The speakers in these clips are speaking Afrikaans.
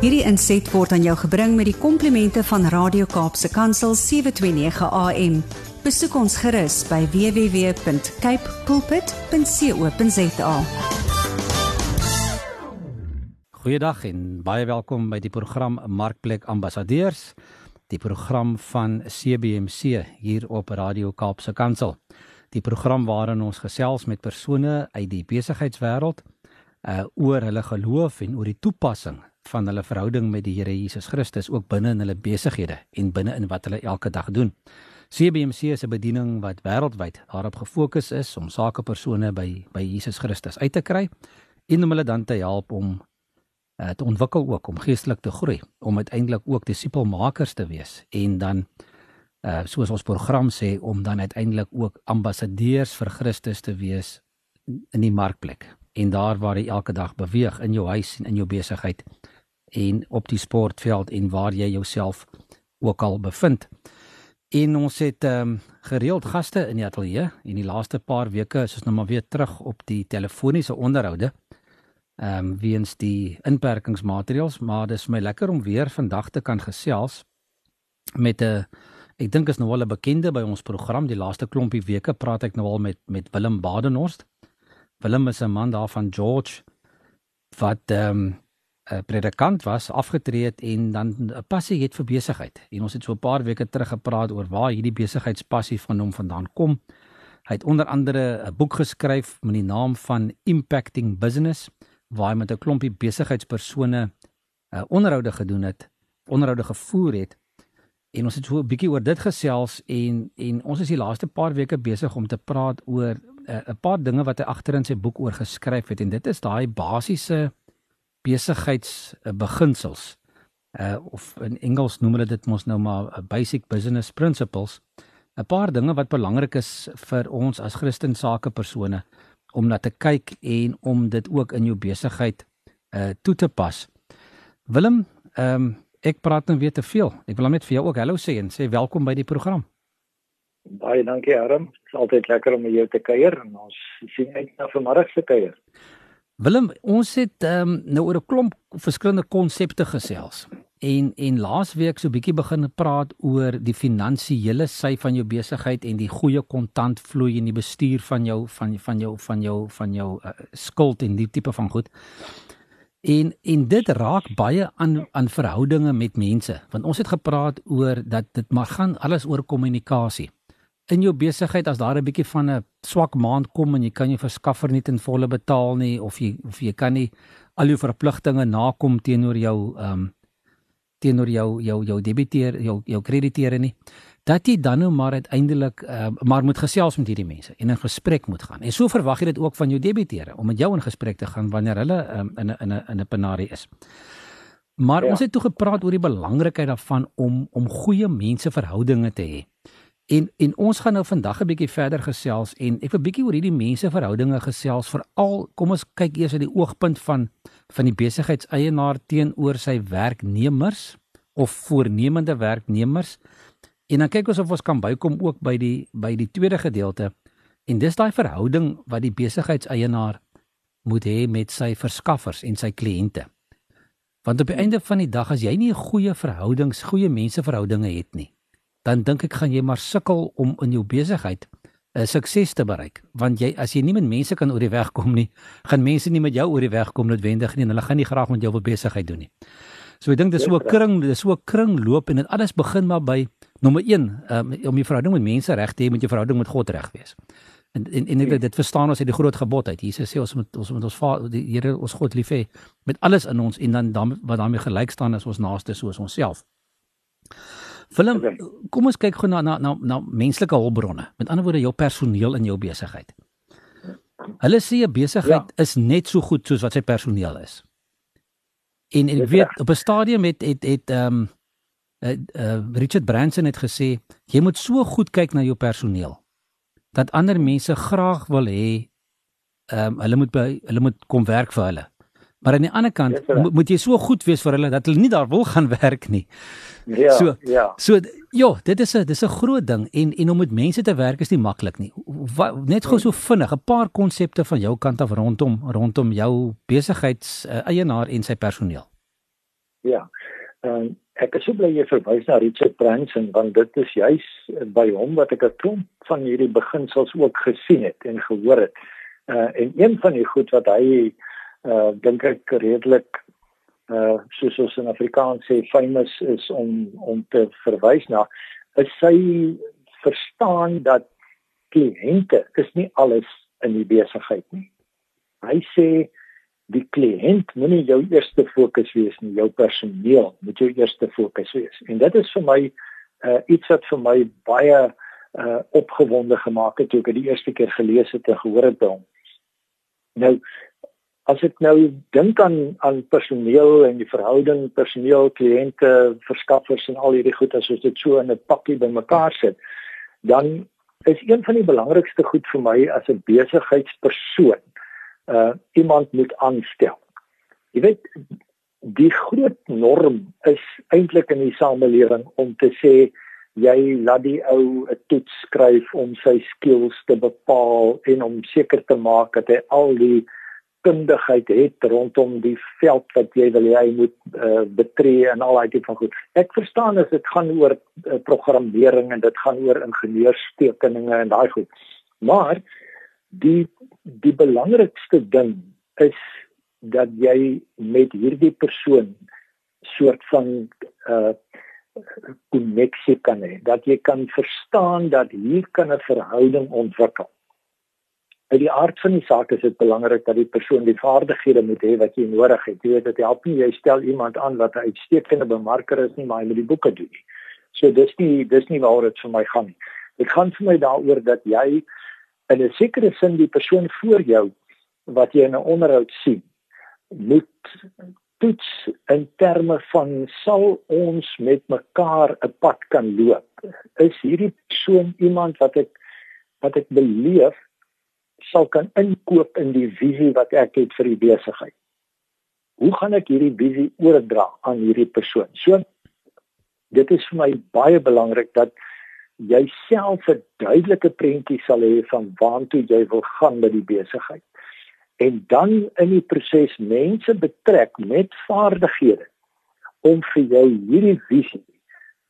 Hierdie inset word aan jou gebring met die komplimente van Radio Kaapse Kansel 729 AM. Besoek ons gerus by www.cape pulpit.co.za. Goeiedag en baie welkom by die program Markplek Ambassadeurs, die program van CBC hier op Radio Kaapse Kansel. Die program waarin ons gesels met persone uit die besigheidswêreld uh oor hulle geloof en oor die toepassing van hulle verhouding met die Here Jesus Christus ook binne in hulle besighede en binne in wat hulle elke dag doen. CBC is 'n bediening wat wêreldwyd daarop gefokus is om sakepersone by by Jesus Christus uit te kry en om hulle dan te help om uh, te ontwikkel ook om geestelik te groei, om uiteindelik ook disipelmakers te wees en dan uh soos ons program sê om dan uiteindelik ook ambassadeurs vir Christus te wees in die markplek en daar waar jy elke dag beweeg in jou huis en in jou besigheid en op die sportveld en waar jy jouself ook al bevind. En ons het ehm um, gereeld gaste in die ateljee en die laaste paar weke is ons nou maar weer terug op die telefoniese onderhoude. Ehm um, weens die inperkingsmaatreëls, maar dis vir my lekker om weer vandag te kan gesels met 'n ek dink is nou al 'n bekende by ons program die laaste klompie weke praat ek nou al met met Willem Badenhorst Willem is 'n man daar van George wat ehm um, 'n predikant was, afgetree het en dan 'n passie het vir besigheid. En ons het so 'n paar weke terug gepraat oor waar hierdie besigheidspassie van hom vandaan kom. Hy het onder andere 'n boek geskryf met die naam van Impacting Business waar hy met 'n klompie besigheidspersone 'n uh, onderhoude gedoen het, onderhoude gevoer het. En ons het so 'n bietjie oor dit gesels en en ons is die laaste paar weke besig om te praat oor 'n paar dinge wat hy agter in sy boek oor geskryf het en dit is daai basiese besigheidsbeginsels uh of in Engels noem hulle dit mos nou maar basic business principles 'n paar dinge wat belangrik is vir ons as Christen sakepersone om na te kyk en om dit ook in jou besigheid uh toe te pas. Willem, ehm um, ek praat nou weer te veel. Ek wil net vir jou ook hallo sê en sê welkom by die program. Baie dankie Aram. Dit is altyd lekker om jou te kuier en ons sien uit na vanmiddag se kuier. Willem, ons het um, nou oor 'n klomp verskillende konsepte gesels. En en laasweek so bietjie begin praat oor die finansiële sy van jou besigheid en die goeie kontantvloei en die bestuur van jou van van jou van jou van jou uh, skuld en die tipe van goed. En en dit raak baie aan aan verhoudinge met mense want ons het gepraat oor dat dit maar gaan alles oor kommunikasie in jou besigheid as daar 'n bietjie van 'n swak maand kom en jy kan jou verskaffer nie ten volle betaal nie of jy of jy kan nie al jou verpligtinge nakom teenoor jou ehm um, teenoor jou jou jou debiteer jou jou krediteure nie dat jy dan nou maar uiteindelik uh, maar moet gesels met hierdie mense en in gesprek moet gaan. En so verwag jy dit ook van jou debiteure om met jou in gesprek te gaan wanneer hulle um, in 'n in 'n in 'n penarie is. Maar ja. ons het toe gepraat oor die belangrikheid daarvan om om goeie menseverhoudinge te hê. En en ons gaan nou vandag 'n bietjie verder gesels en ek wil bietjie oor hierdie menseverhoudinge gesels veral kom ons kyk eers uit die oogpunt van van die besigheidseienaar teenoor sy werknemers of voornemende werknemers. En dan kyk ons of ons kan bykom ook by die by die tweede gedeelte. En dis daai verhouding wat die besigheidseienaar moet hê met sy verskaffers en sy kliënte. Want op die einde van die dag as jy nie 'n goeie verhoudings, goeie menseverhoudinge het nie, dan dink ek gaan jy maar sukkel om in jou besigheid 'n uh, sukses te bereik want jy as jy nie met mense kan oor die weg kom nie gaan mense nie met jou oor die weg kom noodwendig nie en hulle gaan nie graag met jou wil besigheid doen nie. So ek dink dis so 'n kring dis so 'n kring loop en dit alles begin maar by nommer 1 um, om jou verhouding met mense reg te hê met jou verhouding met God reg wees. En en, en ek dit verstaan ons uit die groot gebod uit. Jesus sê ons moet ons moet ons Vader die Here ons God lief hê met alles in ons en dan, dan wat daarmee gelyk staan is ons naaste soos onsself. Willem, kom ons kyk gou na na na, na menslike hulpbronne. Met ander woorde jou personeel in jou besigheid. Hulle sê 'n besigheid ja. is net so goed soos wat sy personeel is. En en ek weet op 'n stadium het het het ehm um, uh, uh, Richard Branson het gesê jy moet so goed kyk na jou personeel dat ander mense graag wil hê ehm um, hulle moet by hulle moet kom werk vir hulle. Maar aan die ander kant reg. mo moet jy so goed wees vir hulle dat hulle nie daar wil gaan werk nie. Ja, So- ja. So ja, dit is 'n dis 'n groot ding en en om met mense te werk is nie maklik nie. Wa, net gou so vinnig 'n paar konsepte van jou kant af rondom rondom jou besigheids uh, eienaar en sy personeel. Ja. Ehm ek is so bly jy verwys na Richard Branson want dit is juis by hom wat ek 'n klomp van hierdie beginsels ook gesien het en gehoor het. Uh en een van die goed wat hy uh dink ek redelik uh soos ons in Afrikaans sê famous is om om te verwys na is sy verstaan dat kliënte is nie alles in die besigheid nie. Hy sê die kliënt moenie jou eerste fokus wees nie, jou personeel moet jou eerste fokus wees. En dit is vir my uh iets wat vir my baie uh opgewonde gemaak het toe ek dit die eerste keer gelees het en gehoor het by hom. Nou as ek nou dink aan aan personeel en die verhouding personeel kliënte verskaffers en al hierdie goed as ons dit so in 'n pakkie bymekaar sit, dan is een van die belangrikste goed vir my as 'n besigheidspersoon uh iemand moet aanstel. Jy weet die groot norm is eintlik in die samelewing om te sê jy laat die ou 'n toets skryf om sy skills te bepaal en om seker te maak dat hy al die kundigheid het rondom die veld wat jy wil hy moet uh, betree en al daai tipe van goed. Ek verstaan as dit gaan oor uh, programmering en dit gaan oor ingenieurstekeninge en daai goed. Maar die die belangrikste ding is dat jy met hierdie persoon soort van uh koneksie kan hê dat jy kan verstaan dat hier kan 'n verhouding ontwikkel. Uit die aard van die saak is dit belangrik dat die persoon die vaardighede moet hê wat jy nodig het. Jy weet dit help nie jy stel iemand aan wat 'n uitstekende bemarker is nie, maar hy moet die boeke doen nie. So dis nie dis nie waaroor dit vir my gaan nie. Dit gaan vir my daaroor dat jy in 'n sekere sin die persoon voor jou wat jy in 'n onderhoud sien moet toets in terme van sal ons met mekaar 'n pad kan loop. Is hierdie persoon iemand wat ek wat ek beleef sal kan inkoop in die visie wat ek het vir die besigheid. Hoe gaan ek hierdie visie oordra aan hierdie persoon? So dit is vir my baie belangrik dat jy self 'n duidelike prentjie sal hê van waartoe jy wil gaan met die besigheid. En dan in die proses mense betrek met vaardighede om vir jou hierdie visie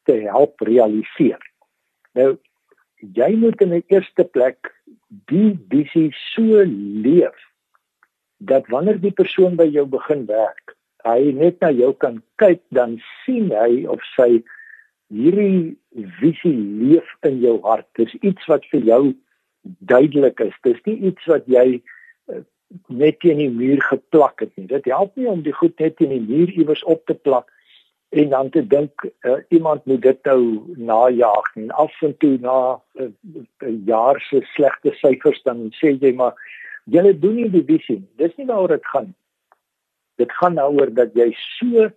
te help realiseer. Nou jy moet in die eerste plek die visie so leef dat wanneer die persoon by jou begin werk, hy net na jou kan kyk dan sien hy of sy hierdie visie leef in jou hart. Dis iets wat vir jou duidelik is. Dis nie iets wat jy uh, net teen die muur geplak het nie. Dit help nie om die goed net teen die muur iewers op te plak en dan te dink uh, iemand moet dit nou najag en af en toe na 'n uh, uh, jaar se slegte syfers dan sê jy maar jy doen nie die visie. Dis nie waaroor dit gaan. Dit gaan daaroor dat jy so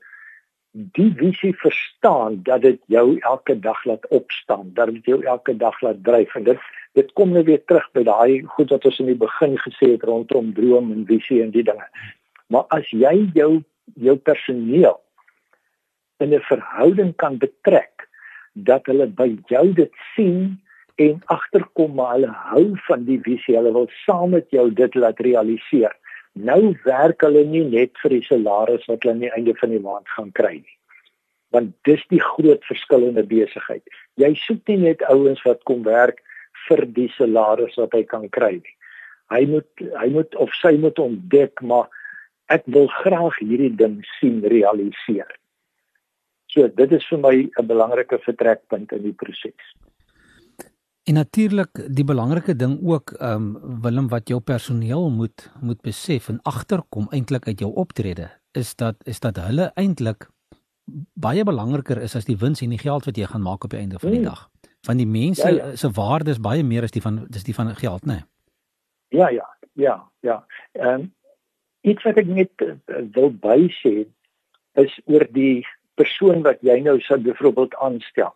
die visie verstaan dat dit jou elke dag laat opstaan, dat dit jou elke dag laat dryf en dit dit kom nou weer terug by daai goed wat ons in die begin gesê het rondom droom en visie en die dinge. Maar as jy jou jou personeel in 'n verhouding kan betrek dat hulle by jou dit sien en agterkom maar hulle hou van die visie, hulle wil saam met jou dit laat realiseer. Nou werk hulle nie net vir die salaris wat hulle aan die einde van die maand gaan kry nie. Want dis die groot verskil in 'n besigheid. Jy soek nie net ouens wat kom werk vir die salaris wat hy kan kry nie. Hy moet hy moet of sy moet ontdek maar ek wil graag hierdie ding sien realiseer. So dit is vir my 'n belangrike vertrekpunt in die proses. En natuurlik die belangrike ding ook ehm um, Willem wat jou personeel moet moet besef en agterkom eintlik uit jou optrede is dat is dat hulle eintlik baie belangriker is as die wins en die geld wat jy gaan maak op die einde van die Hmm. dag. Van die mense Ja, ja. se waarde is baie meer as die van dis die van geld, né? Nee. Ja ja, ja, ja. Ehm um, iets wat ek net uh, wil bysê is oor die persoon wat jy nou sou byvoorbeeld aanstel.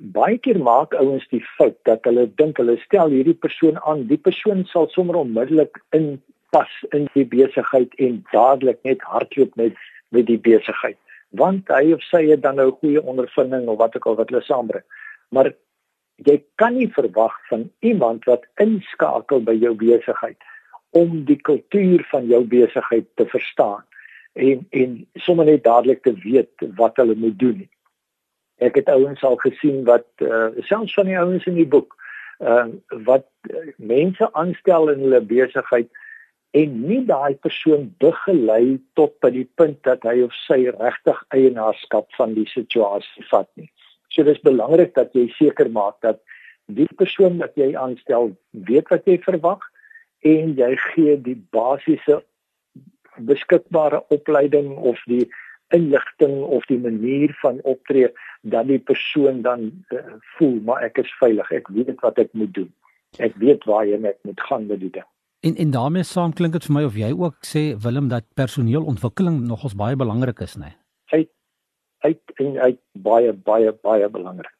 Baie keer maak ouens die fout dat hulle dink hulle stel hierdie persoon aan, die persoon sal sommer onmiddellik in inpas in die besigheid en dadelik net hardloop met met die besigheid. Want hy of sy het dan nou goeie ondervinding of wat ook al wat hulle saambring. Maar jy kan nie verwag van iemand wat inskakel by jou besigheid om die kultuur van jou besigheid te verstaan en en sommer net dadelik te weet wat hulle moet doen. Ek het ouens al gesien wat uh, selfs van die ouens in die boek uh, wat uh, mense aanstel in hulle besigheid en nie daai persoon begelei tot by die punt dat hy of sy regtig eienaarskap van die situasie vat nie. So dis belangrik dat jy seker maak dat die persoon wat jy aanstel weet wat jy verwag en jy gee die basiese beskikbare opleiding of die inligting of die manier van optree dat die persoon dan uh, voel maar ek is veilig ek weet wat ek moet doen ek weet waar jy met moet gaan met die ding en en daarmee saam klink dit vir my of jy ook sê Willem dat personeelontwikkeling nogals baie belangrik is nê nee? uit en uit baie baie baie belangrik.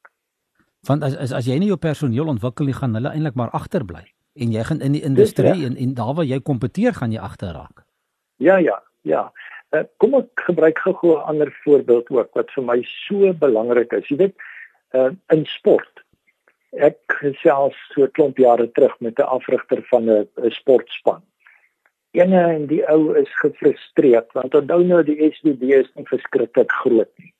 Want as as as jy nie jou personeel ontwikkel nie, gaan hulle eintlik maar agterbly en jy gaan in die industrie ja. en en daar waar jy kompeteer gaan jy agterraak. Ja ja, ja. Uh, kom ek gebruik gou 'n ander voorbeeld ook wat vir my so belangrik is. Jy weet, uh, in sport. Ek gesels so 'n klomp jare terug met 'n afrigter van 'n sportspan. Ene en die ou is gefrustreerd want onthou nou die SBB is nie verskriklik groot nie.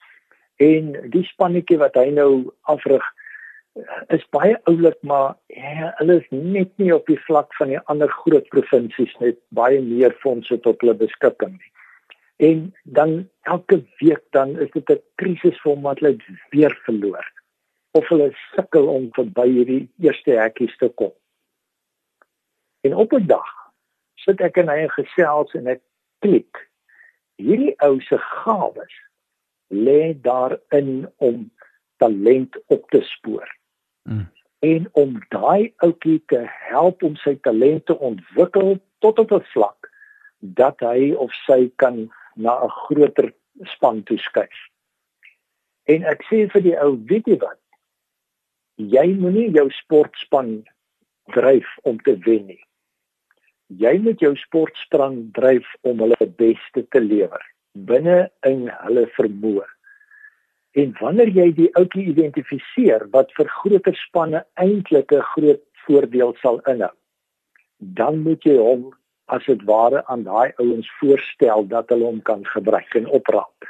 En die spannetjie wat hy nou afrig is baie oulik maar ja, hulle is net nie op die vlak van die ander groot provinsies net baie meer fondse tot hulle beskikking nie. En dan elke week dan is dit 'n krisis vir hom wat hulle weer verloor of hulle sukkel om verby hierdie eerste hekkies te kom. En op 'n dag sit ek en hy in gesels en ek klik. Hierdie ou se gawes lê daarin om talent op te spoor. Mm. En om daai ouetjie te help om sy talente ontwikkel tot op 'n vlak dat hy of sy kan na 'n groter span toeskuif. En ek sê vir die ou, weet jy wat? Jy moenie jou sportspan dryf om te wen nie jy moet jou sportspan dryf om hulle beste te lewer binne in hulle vermoë. En wanneer jy die ouetjie identifiseer wat vir groter spanne eintlik 'n groot voordeel sal inhou, dan moet jy hom as dit ware aan daai ouens voorstel dat hulle hom kan gebruik en opraap.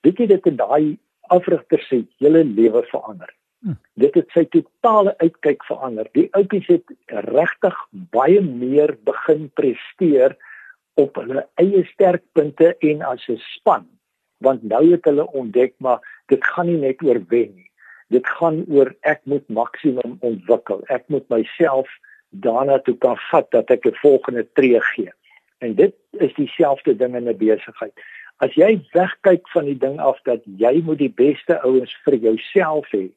Weet jy dit in daai afrigter se hele lewe verander? Hm. Dit het sy totale uitkyk verander. Die oupies het regtig baie meer begin presteer op hulle eie sterkpunte en as 'n span. Want nou het hulle ontdek maar dit gaan nie net oor wen nie. Dit gaan oor ek moet maksimum ontwikkel. Ek moet myself daarna toe kan vat dat ek 'n volgende tree gee. En dit is dieselfde ding in 'n besigheid. As jy wegkyk van die ding af dat jy moet die beste ouens vir jouself hê,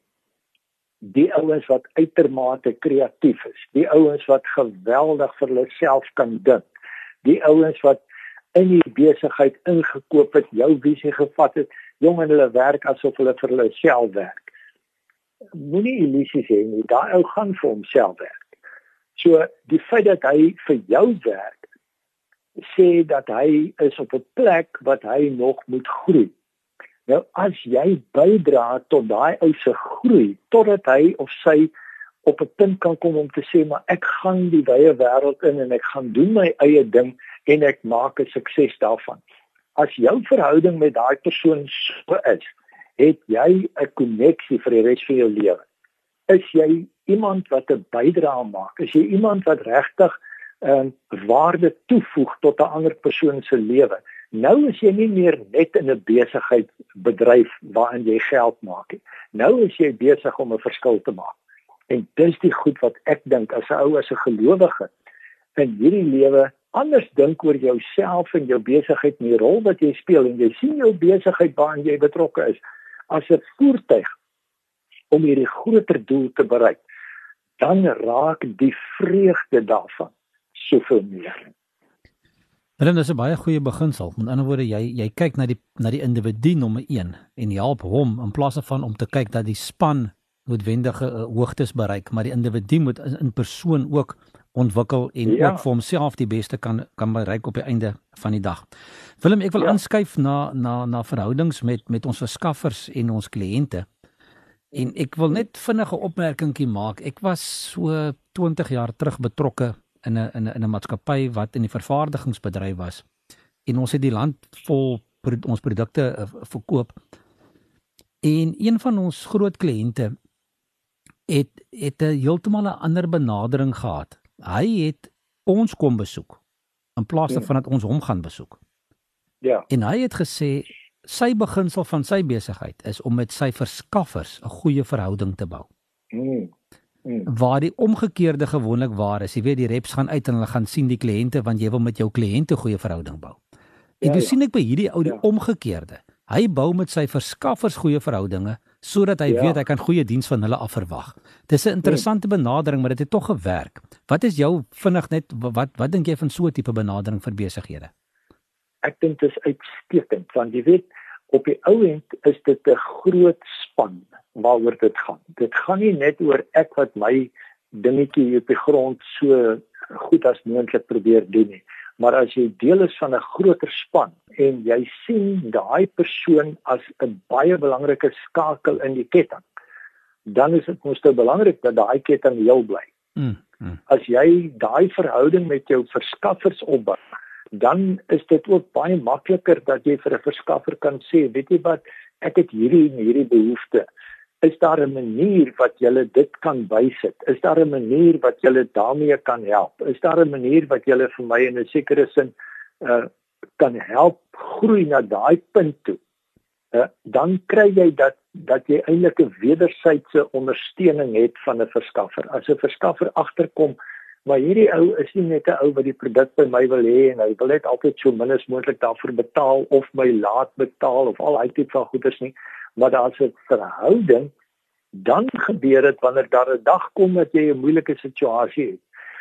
die ouens wat uitermate kreatief is, die ouens wat geweldig vir hulle self kan dink, die ouens wat in die besigheid ingekoop het, jou visie gevat het, jong en hulle werk asof hulle vir hulle self werk. Moenie illusies hê nie, daai ou gaan vir homself werk. So die feit dat hy vir jou werk sê dat hy is op 'n plek wat hy nog moet groei. Nou as jy bydra tot daai ou se groei totdat hy of sy op 'n punt kan kom om te sê maar ek gaan die wye wêreld in en ek gaan doen my eie ding en ek maak 'n sukses daarvan. As jou verhouding met daai persoon so is, het jy 'n koneksie vir die res van jou lewe. Is jy iemand wat 'n bydrae maak? Is jy iemand wat regtig 'n um, waarde toevoeg tot 'n ander persoon se lewe? Nou is jy nie meer net in 'n besigheid bedryf waarin jy geld maak nie. Nou is jy besig om 'n verskil te maak. En dis die goed wat ek dink as 'n ou as 'n gelowige in hierdie lewe anders dink oor jouself en jou besigheid en die rol wat jy speel en jy sien jou besigheid waarin jy betrokke is as 'n voertuig om hierdie groter doel te bereik. Dan raak die vreugde daarvan soveel meer. Hulle is 'n baie goeie beginsel. Met ander woorde, jy jy kyk na die na die individu nommer 1 en help hom in plaas van om te kyk dat die span noodwendige uh, hoogtes bereik, maar die individu moet in persoon ook ontwikkel en ja. ook vir homself die beste kan kan bereik op die einde van die dag. Willem, ek wil ja. aanskuif na na na verhoudings met met ons verskaffers en ons kliënte. En ek wil net vinnige opmerkingie maak. Ek was so 20 jaar terug betrokke in 'n in 'n in 'n maatskappy wat in die vervaardigingsbedryf was. En ons het die land vol ons produkte uh, verkoop. En een van ons groot kliënte het het 'n heeltemal 'n ander benadering gehad. Hy het ons kom besoek in plaas daarvan ja. dat ons hom gaan besoek. Ja. En hy het gesê sy beginsel van sy besigheid is om met sy verskaffers 'n goeie verhouding te bou. Mm. Mm. Waar die omgekeerde gewoonlik waar is, jy weet die reps gaan uit en hulle gaan sien die kliënte want jy wil met jou kliënte goeie verhouding bou. En ja, ja. sien ek by hierdie ou die ja. omgekeerde. Hy bou met sy verskaffers goeie verhoudinge sodat hy ja. weet hy kan goeie diens van hulle af verwag. Dis 'n interessante benadering, maar dit het tog gewerk. Wat is jou vinnig net wat wat dink jy van so 'n tipe benadering vir besighede? Ek dink dit is uitstekend want jy weet op die ou end is dit 'n groot span waaroor dit gaan. Dit gaan nie net oor ek wat my dingetjie op die grond so goed as moontlik probeer doen nie maar as jy deel is van 'n groter span en jy sien daai persoon as 'n baie belangrike skakel in die ketting dan is dit mos te belangrik dat daai ketting heel bly. Mm, mm. As jy daai verhouding met jou verskaffers opbou, dan is dit ook baie makliker dat jy vir 'n verskaffer kan sê, weet jy wat, ek het hierdie en hierdie behoeftes is daar 'n manier wat julle dit kan bysit? Is daar 'n manier wat julle daarmee kan help? Is daar 'n manier wat julle vir my in 'n sekere sin uh kan help groei na daai punt toe? Uh dan kry jy dat dat jy eintlik 'n wederwysige ondersteuning het van 'n verskaffer. As 'n verskaffer agterkom, maar hierdie ou is nie net 'n ou wat die produk by my wil hê en hy wil net altyd so min as moontlik daarvoor betaal of my laat betaal of al daai tipe van goederes nie. Maar daar's 'n verhouding. Dan gebeur dit wanneer daar 'n dag kom dat jy 'n moeilike situasie het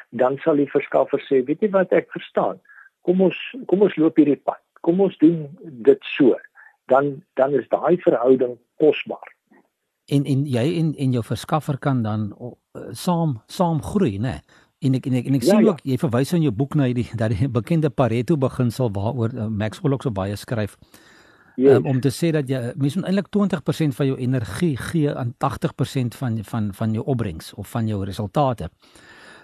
dan sal die verskaffer sê weet jy wat ek verstaan. Kom ons kom ons loop hierdie pad. Kom ons doen dit so. Dan dan is daai verhouding kosbaar. En en jy en en jou verskaffer kan dan uh, saam saam groei nê en ek en ek, en ek ja, sien ja. ook jy verwys in jou boek na hierdie dat die bekende Pareto beginsel waaroor uh, Maxwell ook so baie skryf yes. um, om te sê dat jy mens moet eintlik 20% van jou energie gee aan 80% van van van jou opbrengs of van jou resultate.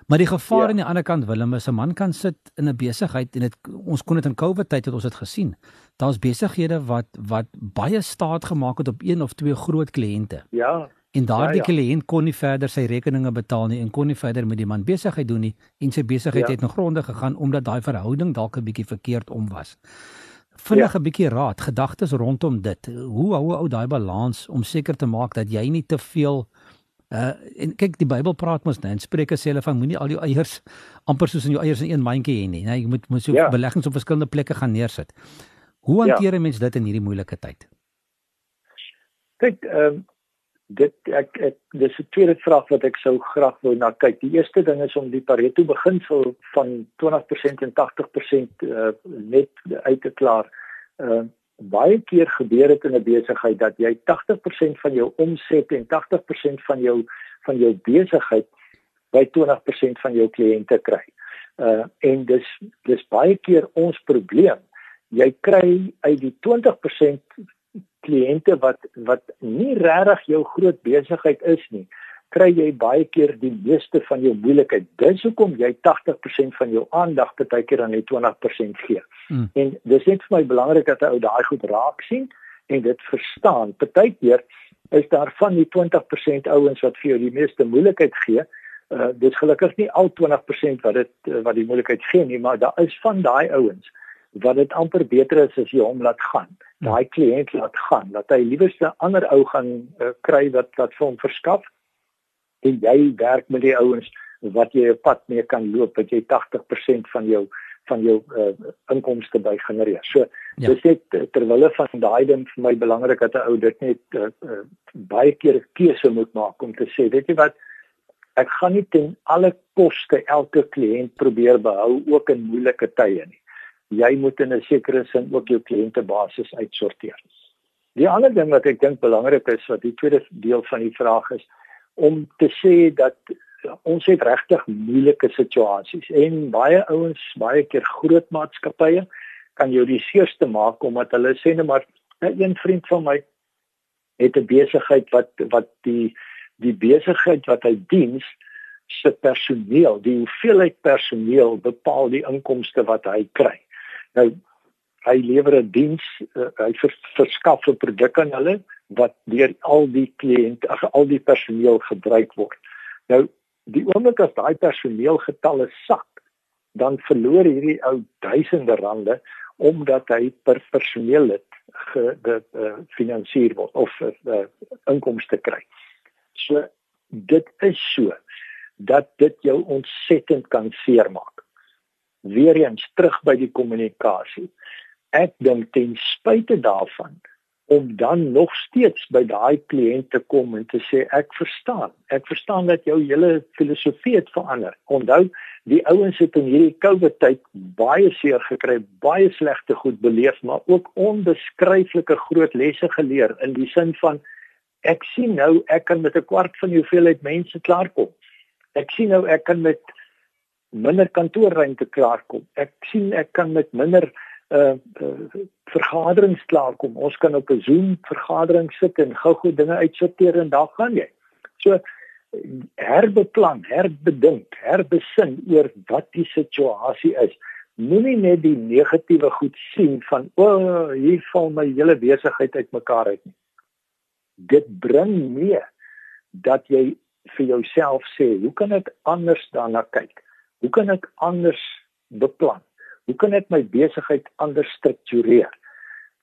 Maar die gevaar ja. aan die ander kant Willem is 'n man kan sit in 'n besigheid en dit ons kon dit in Covid tyd het ons dit gesien. Daar's besighede wat wat baie staat gemaak het op een of twee groot kliënte. Ja. En daardie ja, ja. kliënt kon nie verder sy rekeninge betaal nie en kon nie verder met die man besigheid doen nie en sy besigheid ja. het nog gronde gegaan omdat daai verhouding dalk 'n bietjie verkeerd om was vinnige ja. bietjie raad, gedagtes rondom dit. Hoe hou ou daai balans om seker te maak dat jy nie te veel uh en kyk die Bybel praat mos net Spreuke sê hulle van moenie al jou eiers amper soos in jou eiers in een mandjie hê nie. Nee, jy moet moet so ja. beleggings op verskillende plekke gaan neersit. Hoe hanteer 'n ja. mens dit in hierdie moeilike tyd? Kyk, ehm um, dit ek, ek dis 'n tweede vraag wat ek sou graag wou na kyk. Die eerste ding is om die Pareto beginsel van 20% en 80% uh, net uit te klaar. Uh baie keer gebeur dit in 'n besigheid dat jy 80% van jou omset en 80% van jou van jou besigheid by 20% van jou kliënte kry. Uh en dis dis baie keer ons probleem. Jy kry uit die 20% kliënte wat wat nie regtig jou groot besigheid is nie, kry jy baie keer die meeste van jou moeilikheid. Dis hoekom jy 80% van jou aandag baie keer aan net 20% gee. Hmm. En dis net vir my belangrik dat 'n ou daai goed raak sien en dit verstaan. Partykeer is daar van die 20% ouens wat vir jou die meeste moeilikheid gee. Uh dis gelukkig nie al 20% wat dit uh, wat die moeilikheid gee nie, maar daar is van daai ouens wat dit amper beter is as jy hom laat gaan. Daai kliënt laat gaan, dat hy liewerste ander ou gaan uh, kry wat wat vir hom verskaf en jy werk met die ouens wat jy 'n pad mee kan loop wat jy 80% van jou van jou uh, inkomste by genereer. So ja. dis net uh, terwyl van daai ding vir my belangrik dat 'n ou dit net uh, uh, baie keer 'n keuse moet maak om te sê, weet jy wat, ek gaan nie ten alle koste elke kliënt probeer behou ook in moeilike tye nie jy moet in 'n sekere sin ook jou kliëntebasis uitsorteer. Die ander ding wat ek dink belangrik is wat die tweede deel van die vraag is om te sê dat ja, ons het regtig moeilike situasies en baie ouens, baie keer groot maatskappye kan jou die seerste maak omdat hulle sê net maar nou, een vriend van my het 'n besigheid wat wat die die besigheid wat hy diens se personeel, die hoeveelheid personeel bepaal die inkomste wat hy kry. Nou hy lewer 'n diens, uh, hy vers, verskaf 'n produk aan hulle wat deur al die kliënte, ag al die personeel gebruik word. Nou die oomblik as daai personeelgetalle sak, dan verloor hierdie ou duisende rande omdat hy per personeel lid gefinansier uh, word of uh, inkomste kry. So dit is so dat dit jou ontsettend kan seermaak. Weereens terug by die kommunikasie. Ek dink ten spyte daarvan om dan nog steeds by daai kliënt te kom en te sê ek verstaan. Ek verstaan dat jou hele filosofie het verander. Onthou, die ouens het in hierdie COVID tyd baie seer gekry, baie slegte goed beleef, maar ook onbeskryflike groot lesse geleer in die sin van ek sien nou ek kan met 'n kwart van die hoeveelheid mense klaarkom. Ek sien nou ek kan met minder kantoorruimte klaarkom. Ek sien ek kan met minder uh, uh vergaderings klaarkom. Ons kan op 'n Zoom vergadering sit en gou-gou dinge uitsorteer en daar gaan jy. So herbeplan, herbedink, herbesin oor wat die situasie is. Moenie net die negatiewe goed sien van o, oh, hier val my hele besigheid uitmekaar uit nie dit bring mee dat jy vir jouself sê, hoe kan ek anders daarna kyk? Hoe kan ek anders beplan? Hoe kan ek my besigheid anders struktureer?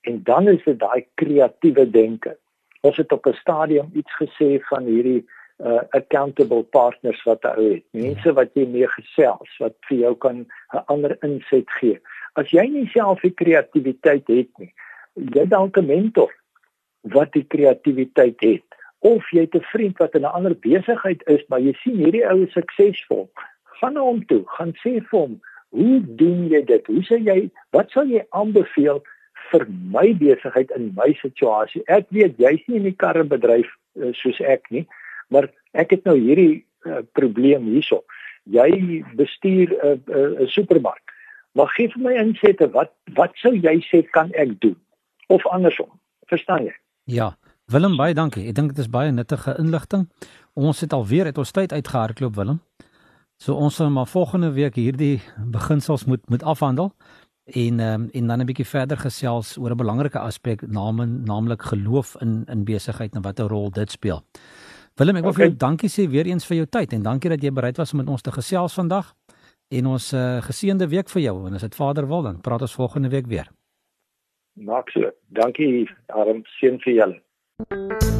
En dan is dit daai kreatiewe denke. Ons het op 'n stadium iets gesê van hierdie uh accountable partners wat jy het. Mense wat jy mee gesels wat vir jou kan 'n ander inset gee. As jy nie self die kreatiwiteit het nie, jy dalk 'n mentor wat die kreatiwiteit het of jy het 'n vriend wat in 'n ander besigheid is maar jy sien hierdie ou is suksesvol gaan na hom toe gaan sê vir hom hoe doen jy dit? Hoe sê jy wat sal jy aanbeveel vir my besigheid in my situasie? Ek weet jy's nie in die karrebedryf uh, soos ek nie maar ek het nou hierdie uh, probleem hierso. Jy bestuur 'n uh, 'n uh, supermark. Maar gee vir my insette wat wat sou jy sê kan ek doen? Of andersom verstaan jy? Ja, Willem baie dankie. Ek dink dit is baie nuttige inligting. Ons het alweer uit ons tyd uitgehardloop Willem. So ons sal maar volgende week hierdie beginsels moet moet afhandel en um, en dan 'n bietjie verder gesels oor 'n belangrike aspek naamlik naamlik geloof in in besigheid en watter rol dit speel. Willem, ek wil okay. vir jou dankie sê weer eens vir jou tyd en dankie dat jy bereid was om met ons te gesels vandag. En ons uh, geseënde week vir jou en as dit Vader wil dan praat ons volgende week weer. Maak so. Dankie arm seën vir julle.